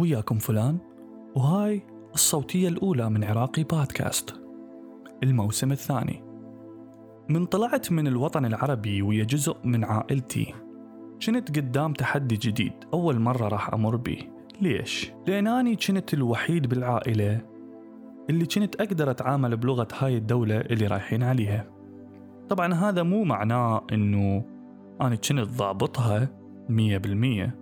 وياكم فلان وهاي الصوتية الأولى من عراقي بودكاست. الموسم الثاني. من طلعت من الوطن العربي ويا جزء من عائلتي. كنت قدام تحدي جديد أول مرة راح أمر به ليش؟ لأن أني كنت الوحيد بالعائلة اللي كنت أقدر أتعامل بلغة هاي الدولة اللي رايحين عليها. طبعا هذا مو معناه أنه أنا كنت ضابطها مية بالمية.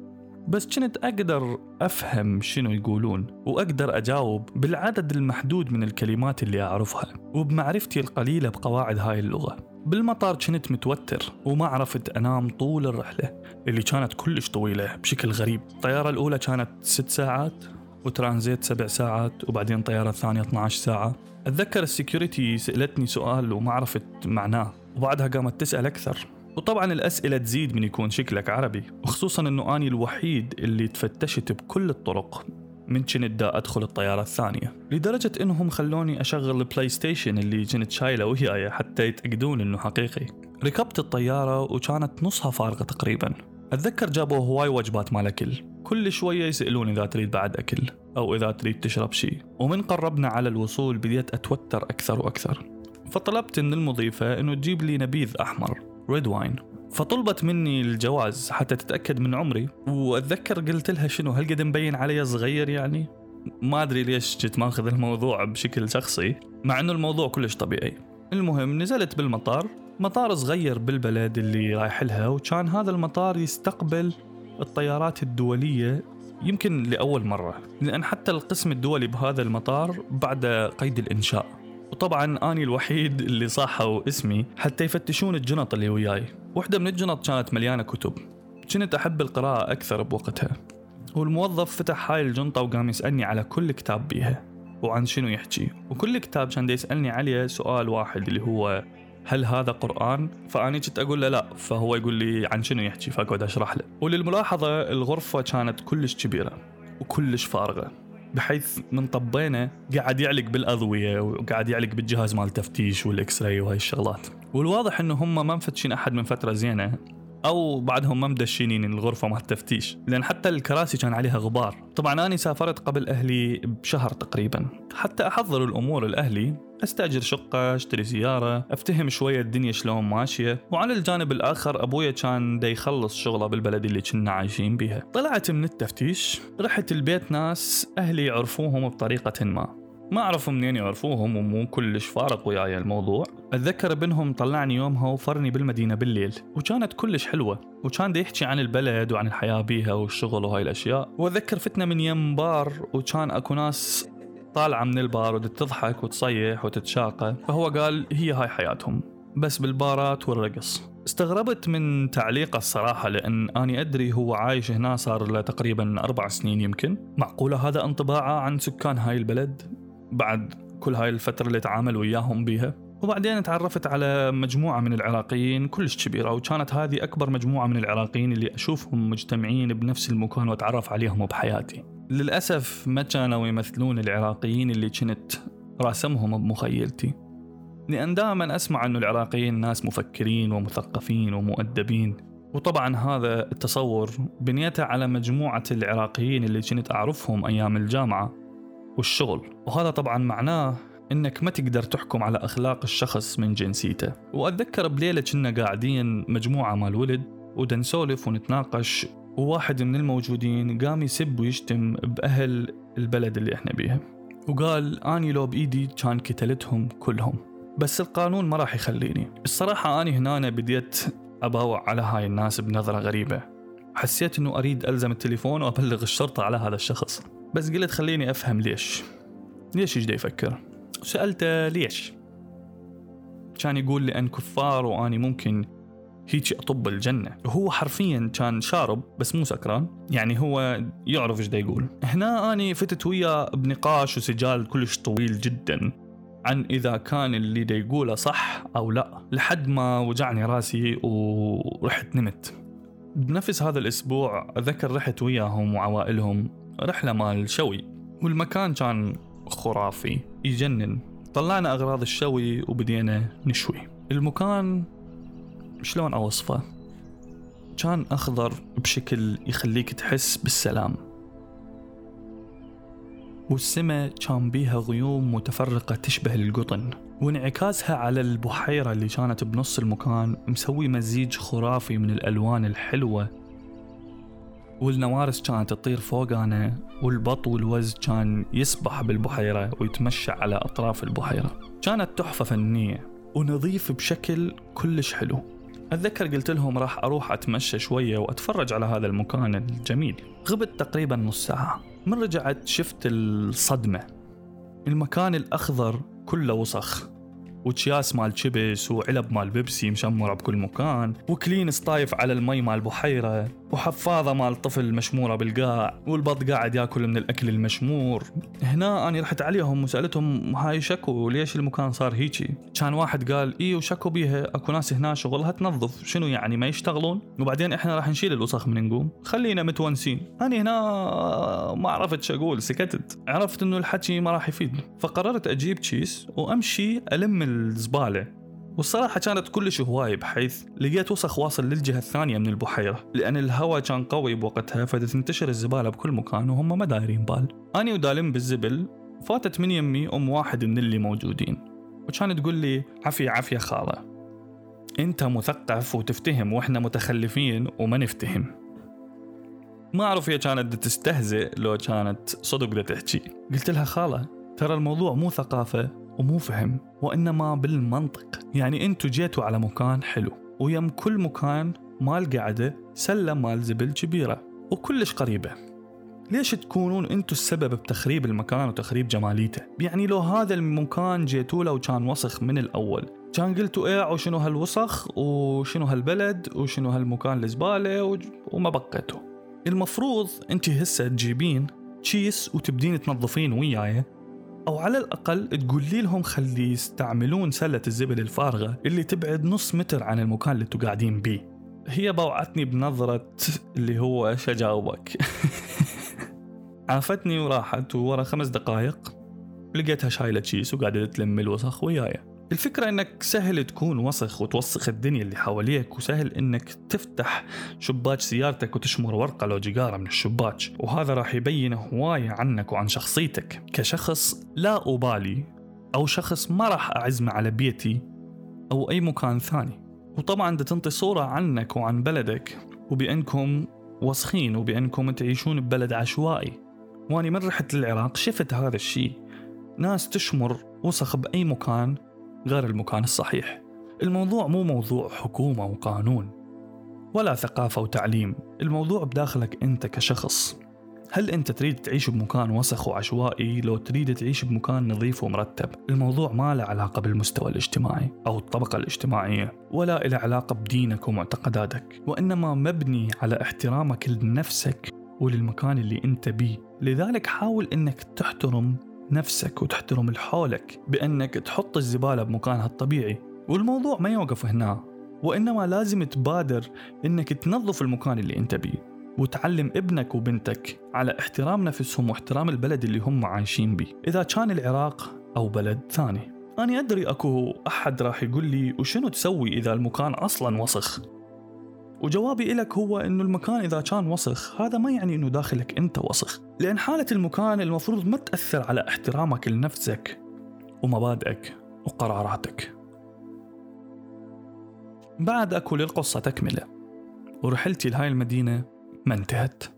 بس كنت أقدر أفهم شنو يقولون وأقدر أجاوب بالعدد المحدود من الكلمات اللي أعرفها وبمعرفتي القليلة بقواعد هاي اللغة. بالمطار كنت متوتر وما عرفت أنام طول الرحلة اللي كانت كلش طويلة بشكل غريب. الطيارة الأولى كانت ست ساعات وترانزيت سبع ساعات وبعدين طيارة ثانية 12 ساعة. أتذكر السكيورتي سألتني سؤال وما عرفت معناه وبعدها قامت تسأل أكثر. وطبعا الأسئلة تزيد من يكون شكلك عربي وخصوصا أنه أني الوحيد اللي تفتشت بكل الطرق من كنت دا أدخل الطيارة الثانية. لدرجة إنهم خلوني أشغل ال PlayStation اللي كنت شايلة وياي حتى يتأكدون إنه حقيقي. ركبت الطيارة وكانت نصها فارغة تقريبا. أتذكر جابوا هواي وجبات مال أكل. كل شوية يسألون إذا تريد بعد أكل أو إذا تريد تشرب شيء ومن قربنا على الوصول بديت أتوتر أكثر وأكثر. فطلبت من المضيفة إنه تجيب لي نبيذ أحمر. red wine فطلبت مني الجواز حتى تتأكد من عمري وأتذكر قلت لها شنو هل قد مبين علي صغير يعني؟ ما أدري ليش جيت ماخذ الموضوع بشكل شخصي مع أنه الموضوع كلش طبيعي. المهم نزلت بالمطار مطار صغير بالبلد اللي رايح لها وكان هذا المطار يستقبل الطيارات الدولية يمكن لأول مرة لأن حتى القسم الدولي بهذا المطار بعد قيد الإنشاء. وطبعا أني الوحيد اللي صاحوا اسمي حتى يفتشون الجنط اللي وياي. واحدة من الجنط كانت مليانة كتب. كنت أحب القراءة أكثر بوقتها. والموظف فتح هاي الجنطة وقام يسألني على كل كتاب بيها. وعن شنو يحكي. وكل كتاب كان يسألني عليه سؤال واحد اللي هو هل هذا قرآن؟ فأنا كنت أقول له لا. فهو يقول لي عن شنو يحكي. فأقعد أشرح له. وللملاحظة الغرفة كانت كلش كبيرة. وكلش فارغة. بحيث من طبينا قاعد يعلق بالأضوية وقاعد يعلق بالجهاز مال التفتيش والإكس راي وهاي الشغلات. والواضح إنه هم ما مفتشين أحد من فترة زينة. أو بعدهم ما مدشينين الغرفة مال التفتيش لأن حتى الكراسي كان عليها غبار. طبعا أنا سافرت قبل أهلي بشهر تقريبا. حتى أحضر الأمور لأهلي. أستأجر شقة أشتري سياره أفتهم شوية الدنيا شلون ماشية. وعلى الجانب الآخر أبويا كان دا يخلص شغله بالبلد اللي كنا عايشين بيها. طلعت من التفتيش رحت البيت ناس أهلي يعرفوهم بطريقة ما. ما اعرف منين يعرفوهم ومو كلش فارق وياي الموضوع. أتذكر ابنهم طلعني يومها وفرني بالمدينة بالليل وكانت كلش حلوة وكان دا يحكي عن البلد وعن الحياة بيها والشغل وهاي الأشياء. وأتذكر فتنا من يم بار وكان أكو ناس طالعة من البار وتضحك وتصيح وتتشاقى فهو قال هي هاي حياتهم بس بالبارات والرقص. استغربت من تعليقه الصراحة لأن أني أدري هو عايش هنا صار له تقريبا أربع سنين يمكن. معقولة هذا انطباعه عن سكان هاي البلد؟ بعد كل هاي الفترة اللي تعامل وياهم بيها. وبعدين تعرفت على مجموعة من العراقيين كلش كبيرة وكانت هذه أكبر مجموعة من العراقيين اللي أشوفهم مجتمعين بنفس المكان وأتعرف عليهم بحياتي. للأسف ما كانوا يمثلون العراقيين اللي كنت راسمهم بمخيلتي. لأن دائما أسمع أن العراقيين ناس مفكرين ومثقفين ومؤدبين. وطبعا هذا التصور بنيته على مجموعة العراقيين اللي كنت أعرفهم أيام الجامعة. والشغل. وهذا طبعا معناه إنك ما تقدر تحكم على أخلاق الشخص من جنسيته. وأتذكر بليلة كنا قاعدين مجموعة مال ولد ودنا نسولف ونتناقش وواحد من الموجودين قام يسب ويشتم بأهل البلد اللي إحنا بيها. وقال أني لو بإيدي كان قتلتهم كلهم. بس القانون ما راح يخليني. الصراحة أني هنا بديت أباوع على هاي الناس بنظرة غريبة. حسيت أنه أريد ألزم التليفون وأبلغ الشرطة على هذا الشخص. بس قلت خليني أفهم ليش. ليش يجي يفكر؟ سألته ليش. كان يقول لي أن كفار وأني ممكن هيك أطب الجنة. وهو حرفيا كان شارب بس مو سكران. يعني هو يعرف إيش يقول. هنا أني فتت وياه بنقاش وسجال كلش طويل جدا عن إذا كان اللي دا يقوله صح أو لا. لحد ما وجعني راسي ورحت نمت. بنفس هذا الأسبوع أذكر رحت وياهم وعوائلهم رحلة مال شوي والمكان كان خرافي يجنن. طلعنا أغراض الشوي وبدينا نشوي. المكان شلون أوصفه؟ كان أخضر بشكل يخليك تحس بالسلام. والسماء كان بيها غيوم متفرقة تشبه القطن. وانعكاسها على البحيرة اللي كانت بنص المكان مسوي مزيج خرافي من الألوان الحلوة والنوارس كانت تطير فوقنا والبط والوز كان يسبح بالبحيرة ويتمشى على أطراف البحيرة. كانت تحفة فنية ونظيف بشكل كلش حلو. أتذكر قلت لهم راح أروح أتمشى شوية وأتفرج على هذا المكان الجميل. غبت تقريبا نص ساعة. من رجعت شفت الصدمة. المكان الأخضر كله وسخ. وتشياس مال شيبس وعلب مال بيبسي مشمرة بكل مكان وكلين طايف على المي مال البحيرة وحفاظة مال طفل مشمورة بالقاع والبط قاعد ياكل من الأكل المشمور. هنا أنا رحت عليهم وسألتهم هاي شكو ليش المكان صار هيجي؟ كان واحد قال إيه وشكو بيها أكو ناس هنا شغلها تنظف شنو يعني ما يشتغلون؟ وبعدين إحنا راح نشيل الوسخ من نقوم. خلينا متونسين. أنا هنا ما عرفت شو أقول سكتت. عرفت إنه الحكي ما راح يفيد فقررت أجيب تشيس وأمشي ألم الزبالة. والصراحة كانت كلش هواية بحيث لقيت وسخ واصل للجهة الثانية من البحيرة لأن الهواء كان قوي بوقتها فتنتشر الزبالة بكل مكان وهم ما دايرين بال. أني ودالم بالزبل فاتت من يمي أم واحد من اللي موجودين. وكانت تقول لي عافية عافية خالة أنت مثقف وتفتهم وإحنا متخلفين وما نفتهم. ما أعرف هي كانت تستهزئ لو كانت صدق تحكي. قلت لها خالة ترى الموضوع مو ثقافة ومو فهم وإنما بالمنطق. يعني أنتوا جيتوا على مكان حلو ويم كل مكان مال قعدة سلة مال زبل كبيرة وكلش قريبة. ليش تكونون انتو السبب بتخريب المكان وتخريب جماليته؟ يعني لو هذا المكان جيتوا له وكان وسخ من الأول. كان قلتوا إيه وشنو هالوسخ وشنو هالبلد وشنو هالمكان الزبالة و... وما بقيتوا المفروض انت هسه تجيبين تشيس وتبدين تنظفين وياي. أو على الأقل تقولي لهم خلي يستعملون سلة الزبل الفارغة اللي تبعد نص متر عن المكان اللي أنتوا قاعدين بيه. هي بوعتني بنظرة اللي هو شجاوبك عافتني وراحت وورا خمس دقائق لقيتها شايلة شيس وقاعدة تلم الوسخ وياي. الفكرة إنك سهل تكون وسخ وتوسخ الدنيا اللي حواليك وسهل إنك تفتح شباك سيارتك وتشمر ورقة لو جيجارة من الشباك. وهذا راح يبين هواية عنك وعن شخصيتك. كشخص لا أبالي أو شخص ما راح أعزمه على بيتي أو أي مكان ثاني. وطبعا ده تنطي صورة عنك وعن بلدك وبأنكم وسخين وبأنكم تعيشون ببلد عشوائي. واني من رحت للعراق شفت هذا الشيء. ناس تشمر وسخ بأي مكان غير المكان الصحيح. الموضوع مو موضوع حكومة وقانون ولا ثقافة وتعليم. الموضوع بداخلك أنت كشخص. هل أنت تريد تعيش بمكان وسخ وعشوائي لو تريد تعيش بمكان نظيف ومرتب؟ الموضوع ما له علاقة بالمستوى الاجتماعي أو الطبقة الاجتماعية ولا له علاقة بدينك ومعتقداتك وإنما مبني على احترامك لنفسك وللمكان اللي أنت بيه. لذلك حاول أنك تحترم نفسك وتحترم الحولك بأنك تحط الزبالة بمكانها الطبيعي. والموضوع ما يوقف هنا وإنما لازم تبادر إنك تنظف المكان اللي أنت بيه وتعلم ابنك وبنتك على احترام نفسهم واحترام البلد اللي هم عايشين بيه إذا كان العراق أو بلد ثاني. أنا أدري أكو أحد راح يقول لي وشنو تسوي إذا المكان أصلا وسخ؟ وجوابي لك هو إنه المكان إذا كان وسخ هذا ما يعني إنه داخلك أنت وسخ. لأن حالة المكان المفروض ما تأثر على احترامك لنفسك ومبادئك وقراراتك. بعد اكو للقصه تكملة ورحلتي لهاي المدينة ما انتهت.